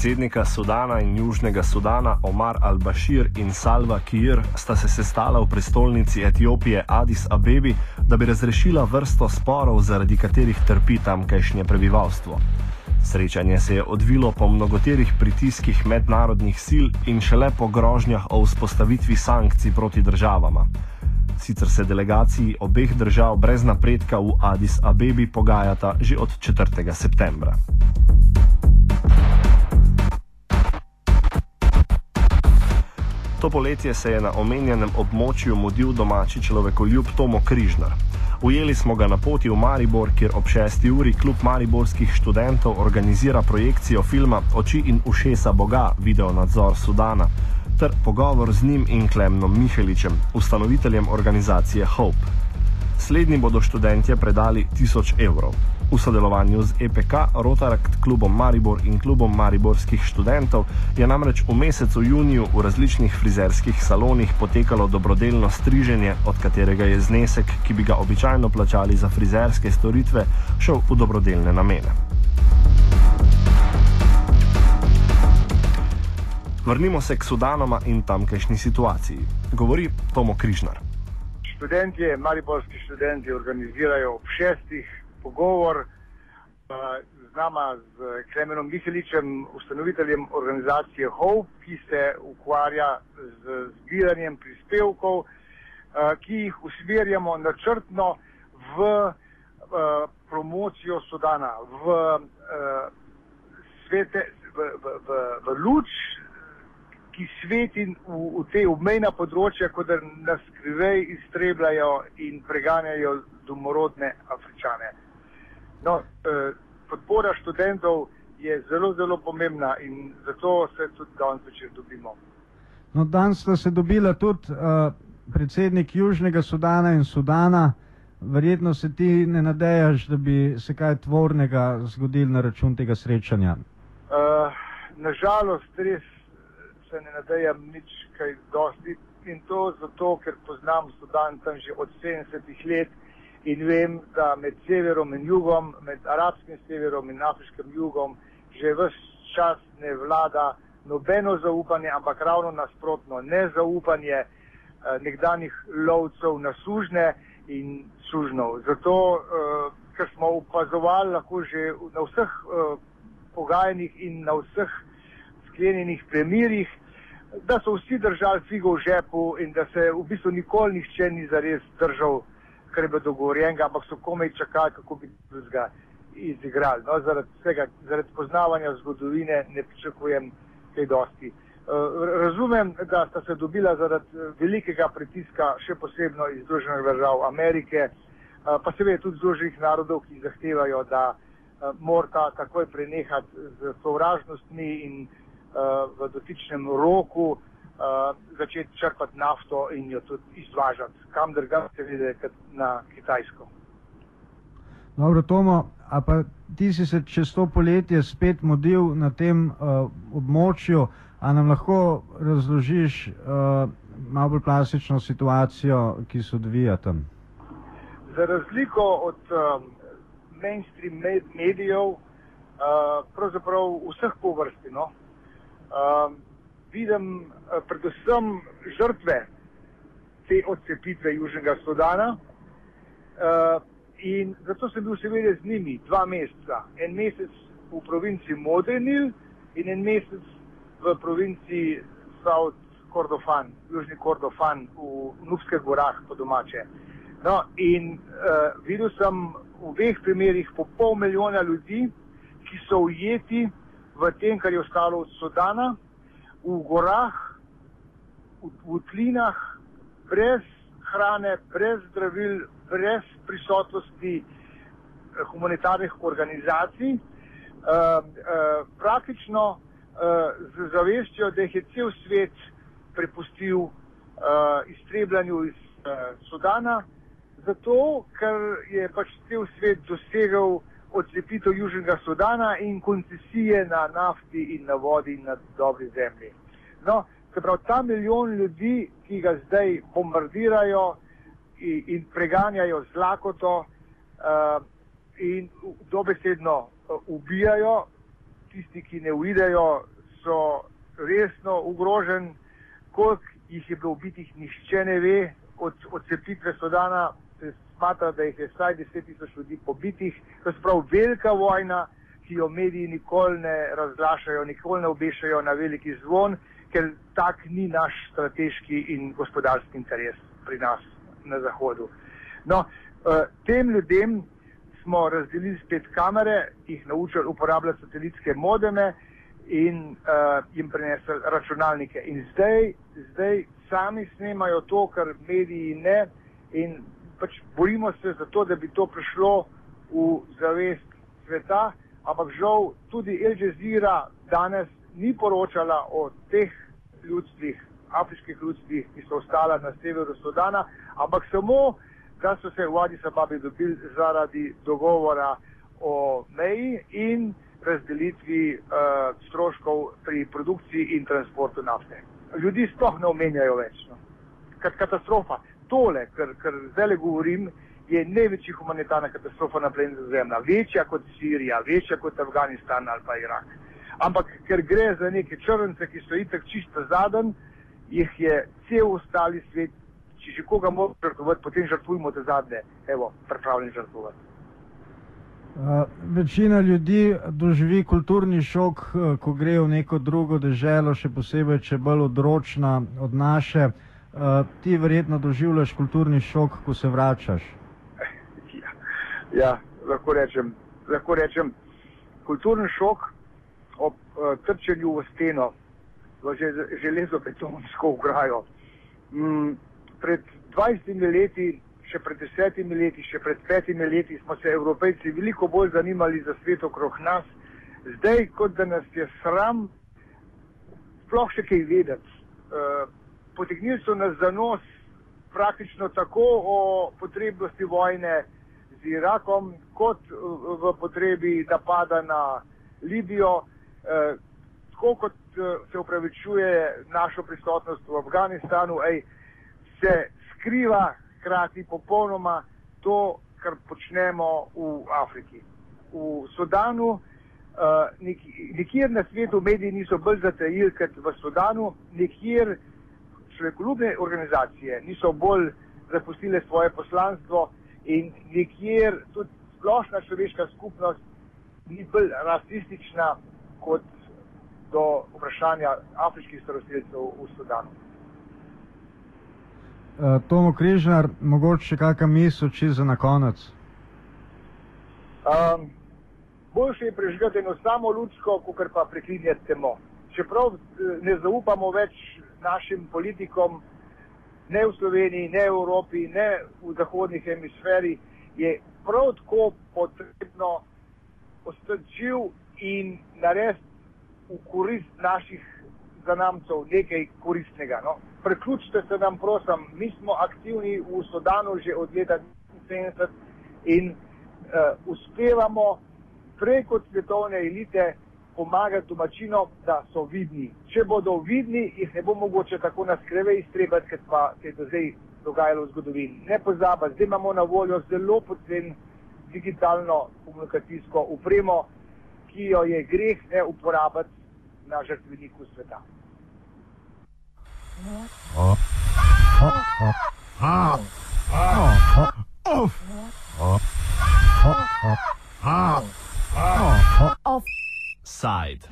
Predsednika Sudana in Južnega Sudana Omar al-Bashir in Salva Kiir sta se sestala v prestolnici Etiopije Addis Abebi, da bi razrešila vrsto sporov, zaradi katerih trpi tamkajšnje prebivalstvo. Srečanje se je odvilo po mnogoterih pritiskih mednarodnih sil in šele po grožnjah o vzpostavitvi sankcij proti državama. Sicer se delegaciji obeh držav brez napredka v Addis Abebi pogajata že od 4. septembra. To poletje se je na omenjenem območju mudil domači človekoljub Tomo Križnar. Ujeli smo ga na poti v Maribor, kjer ob 6. uri klub mariborskih študentov organizira projekcijo filma Oči in ušesa Boga, video nadzor Sudana, ter pogovor z njim in Klemnom Miheličem, ustanoviteljem organizacije Hope. Slednji bodo študentje predali 1000 evrov. V sodelovanju z EPK, Rotaract klubom Maribor in klubom mariborskih študentov je namreč v mesecu juniju v različnih frizerskih salonih potekalo dobrodelno striženje, od katerega je znesek, ki bi ga običajno plačali za frizerske storitve, šel v dobrodelne namene. Vrnimo se k Sudanoma in tamkajšnji situaciji. Govori Tomo Križnar. Študentje, mariborski študenti organizirajo ob šestih pogovor z nama, z Klemenom Miheličem, ustanoviteljem organizacije HOPE, ki se ukvarja z zbiranjem prispevkov, ki jih usmerjamo načrtno v promocijo Sudana, v, svete, v, v, v, v luč, ki sveti v, v te obmejna področja, kot da nas skrivej iztrebljajo in preganjajo domorodne Afričane. No, eh, podpora študentov je zelo, zelo pomembna in zato se tudi danes večer dobimo. No, danes sta se dobila tudi uh, predsednik Južnega Sudana in Sudana. Verjetno se ti ne nadejaš, da bi se kaj tvornega zgodil na račun tega srečanja. Uh, nažalost, res se ne nadejam nič kaj dosti in to zato, ker poznam Sudan tam že od 70 let in vem, da med severom in jugom, med arabskim severom in afriškim jugom, že vse čas ne vlada nobeno zaupanje, ampak ravno nasprotno, nezaupanje eh, nekdanjih lovcev na sužne in sužnov. Zato, eh, ker smo upazovali lahko že na vseh eh, pogajanjih in na vseh sklenjenih premirjih, da so vsi držali figo v žepu in da se v bistvu nikoli nihče ni zares držal kar je bilo dogovorjenega, ampak so komaj čakali, kako bi ga izigrali. No, zaradi, vsega, zaradi poznavanja zgodovine ne pričakujem kaj dosti. Uh, razumem, da sta se dobila zaradi eh, velikega pritiska, še posebno iz Združenih držav Amerike, uh, pa seveda tudi Združenih narodov, ki zahtevajo, da uh, morata takoj prenehati z sovražnostmi in uh, v dotičnem roku uh, začeti črpati nafto in jo tudi izvažati, kam drugam, seveda, kot na Kitajsko. Dobro, Tomo, a pa ti si se čez to poletje spet modil na tem uh, območju, a nam lahko razložiš uh, malo bolj klasično situacijo, ki se odvija tam? Za razliko od um, mainstream med medijev, uh, pravzaprav vseh po vrsti, no, um, vidim uh, predvsem žrtve te odcepitve Južnega Sudana. Uh, in zato sem bil seveda z njimi dva meseca. En mesec v provinci Modrenil in en mesec v provinci South Kordofan, Južni Kordofan v Nubskih gorah po domače. No, in uh, videl sem v obeh primerih po pol milijona ljudi, ki so ujeti v tem, kar je ostalo od Sudana, v gorah, v, v tlinah, brez hrane, brez zdravil, brez prisotnosti eh, humanitarnih organizacij, uh, uh, praktično uh, z zavestjo, da jih je cel svet prepustil uh, iztrebljanju iz uh, Sudana, zato ker je pač cel svet dosegel odcepitev Južnega Sudana in koncesije na nafti in na vodi in na dobri zemlji. No, se pravi, ta milijon ljudi, ki ga zdaj bombardirajo in, in preganjajo z lakoto uh, in dobesedno uh, ubijajo, tisti, ki ne uidejo so resno ogroženi, koliko jih je bilo ubitih, nišče ne ve. Od odcepitve Sodana se smatra, da jih je vsaj 10 tisoč ljudi pobitih. To je prav velika vojna, ki jo mediji nikoli ne razglašajo, nikoli ne obešajo na veliki zvon, ker tak ni naš strateški in gospodarski interes pri nas na Zahodu. No, uh, tem ljudem smo razdelili spet kamere, jih naučili uporabljati satelitske modeme in uh, jim prenesli računalnike. In zdaj, zdaj sami snemajo to, kar mediji ne in pač borimo se za to, da bi to prišlo v zavest sveta, ampak žal tudi El Jazeera danes ni poročala o teh ljudstvih, afriških ljudstvih, ki so ostala na severu Sudana, ampak samo, da so se v Addis Ababi dobili zaradi dogovora o meji in razdelitvi uh, stroškov pri produkciji in transportu nafte. Ljudi sploh ne omenjajo več. No. Katastrofa. Tole, kar, kar zdaj govorim, je največja humanitarna katastrofa na planetu Zemlja. Večja kot Sirija, večja kot Afganistan ali pa Irak. Ampak ker gre za neke črnce, ki so itak čisto zaden, jih je cel ostali svet, če že koga moramo žrtvovati, potem žrtvujmo te zadnje, evo, pripravljeni žrtvovati. Uh, večina ljudi doživi kulturni šok, uh, ko gre v neko drugo državo, še posebej, če je bolj odročna od naše. Uh, ti verjetno doživljaš kulturni šok, ko se vračaš. Ja, ja lahko, rečem, lahko rečem, kulturni šok ob uh, trčenju v steno, v železobetonsko ograjo. Mm, pred 20 leti še pred desetimi leti, še pred petimi leti smo se evropejci veliko bolj zanimali za svet okrog nas, zdaj kot da nas je sram, sploh še kaj vedeti. Uh, potegnili so nas za nos praktično tako o potrebnosti vojne z Irakom, kot v potrebi napada na Libijo, uh, tako kot uh, se upravičuje našo prisotnost v Afganistanu, ej, se skriva hkrati popolnoma to, kar počnemo v Afriki. V Sudanu, uh, nikjer na svetu mediji niso bolj zatajili kot v Sudanu, nikjer človekoljubne organizacije niso bolj zapustile svoje poslanstvo in nikjer tudi splošna človeška skupnost ni bolj rasistična kot do vprašanja afriških staroseljcev v Sudanu. Uh, Tomo Križnar, mogoče kakšna misel, če za na konec. Um, boljše je prežgati eno samo ljudsko, kot pa preklinjati temo. Čeprav eh, ne zaupamo več našim politikom, ne v Sloveniji, ne v Evropi, ne v zahodnih hemisferi, je prav tako potrebno ostati živ in narediti v korist naših zanamcev nekaj koristnega. No? Preključite se nam, prosim, mi smo aktivni v Sudanu že od leta 1970 in uh, uspevamo preko svetovne elite pomagati domačinom, da so vidni. Če bodo vidni, jih ne bo mogoče tako na skreve iztrebati, kot pa se je do zdaj dogajalo v zgodovini. Ne pozabite, zdaj imamo na voljo zelo pocen digitalno komunikacijsko upremo, ki jo je greh ne uporabiti na žrtveniku sveta. side.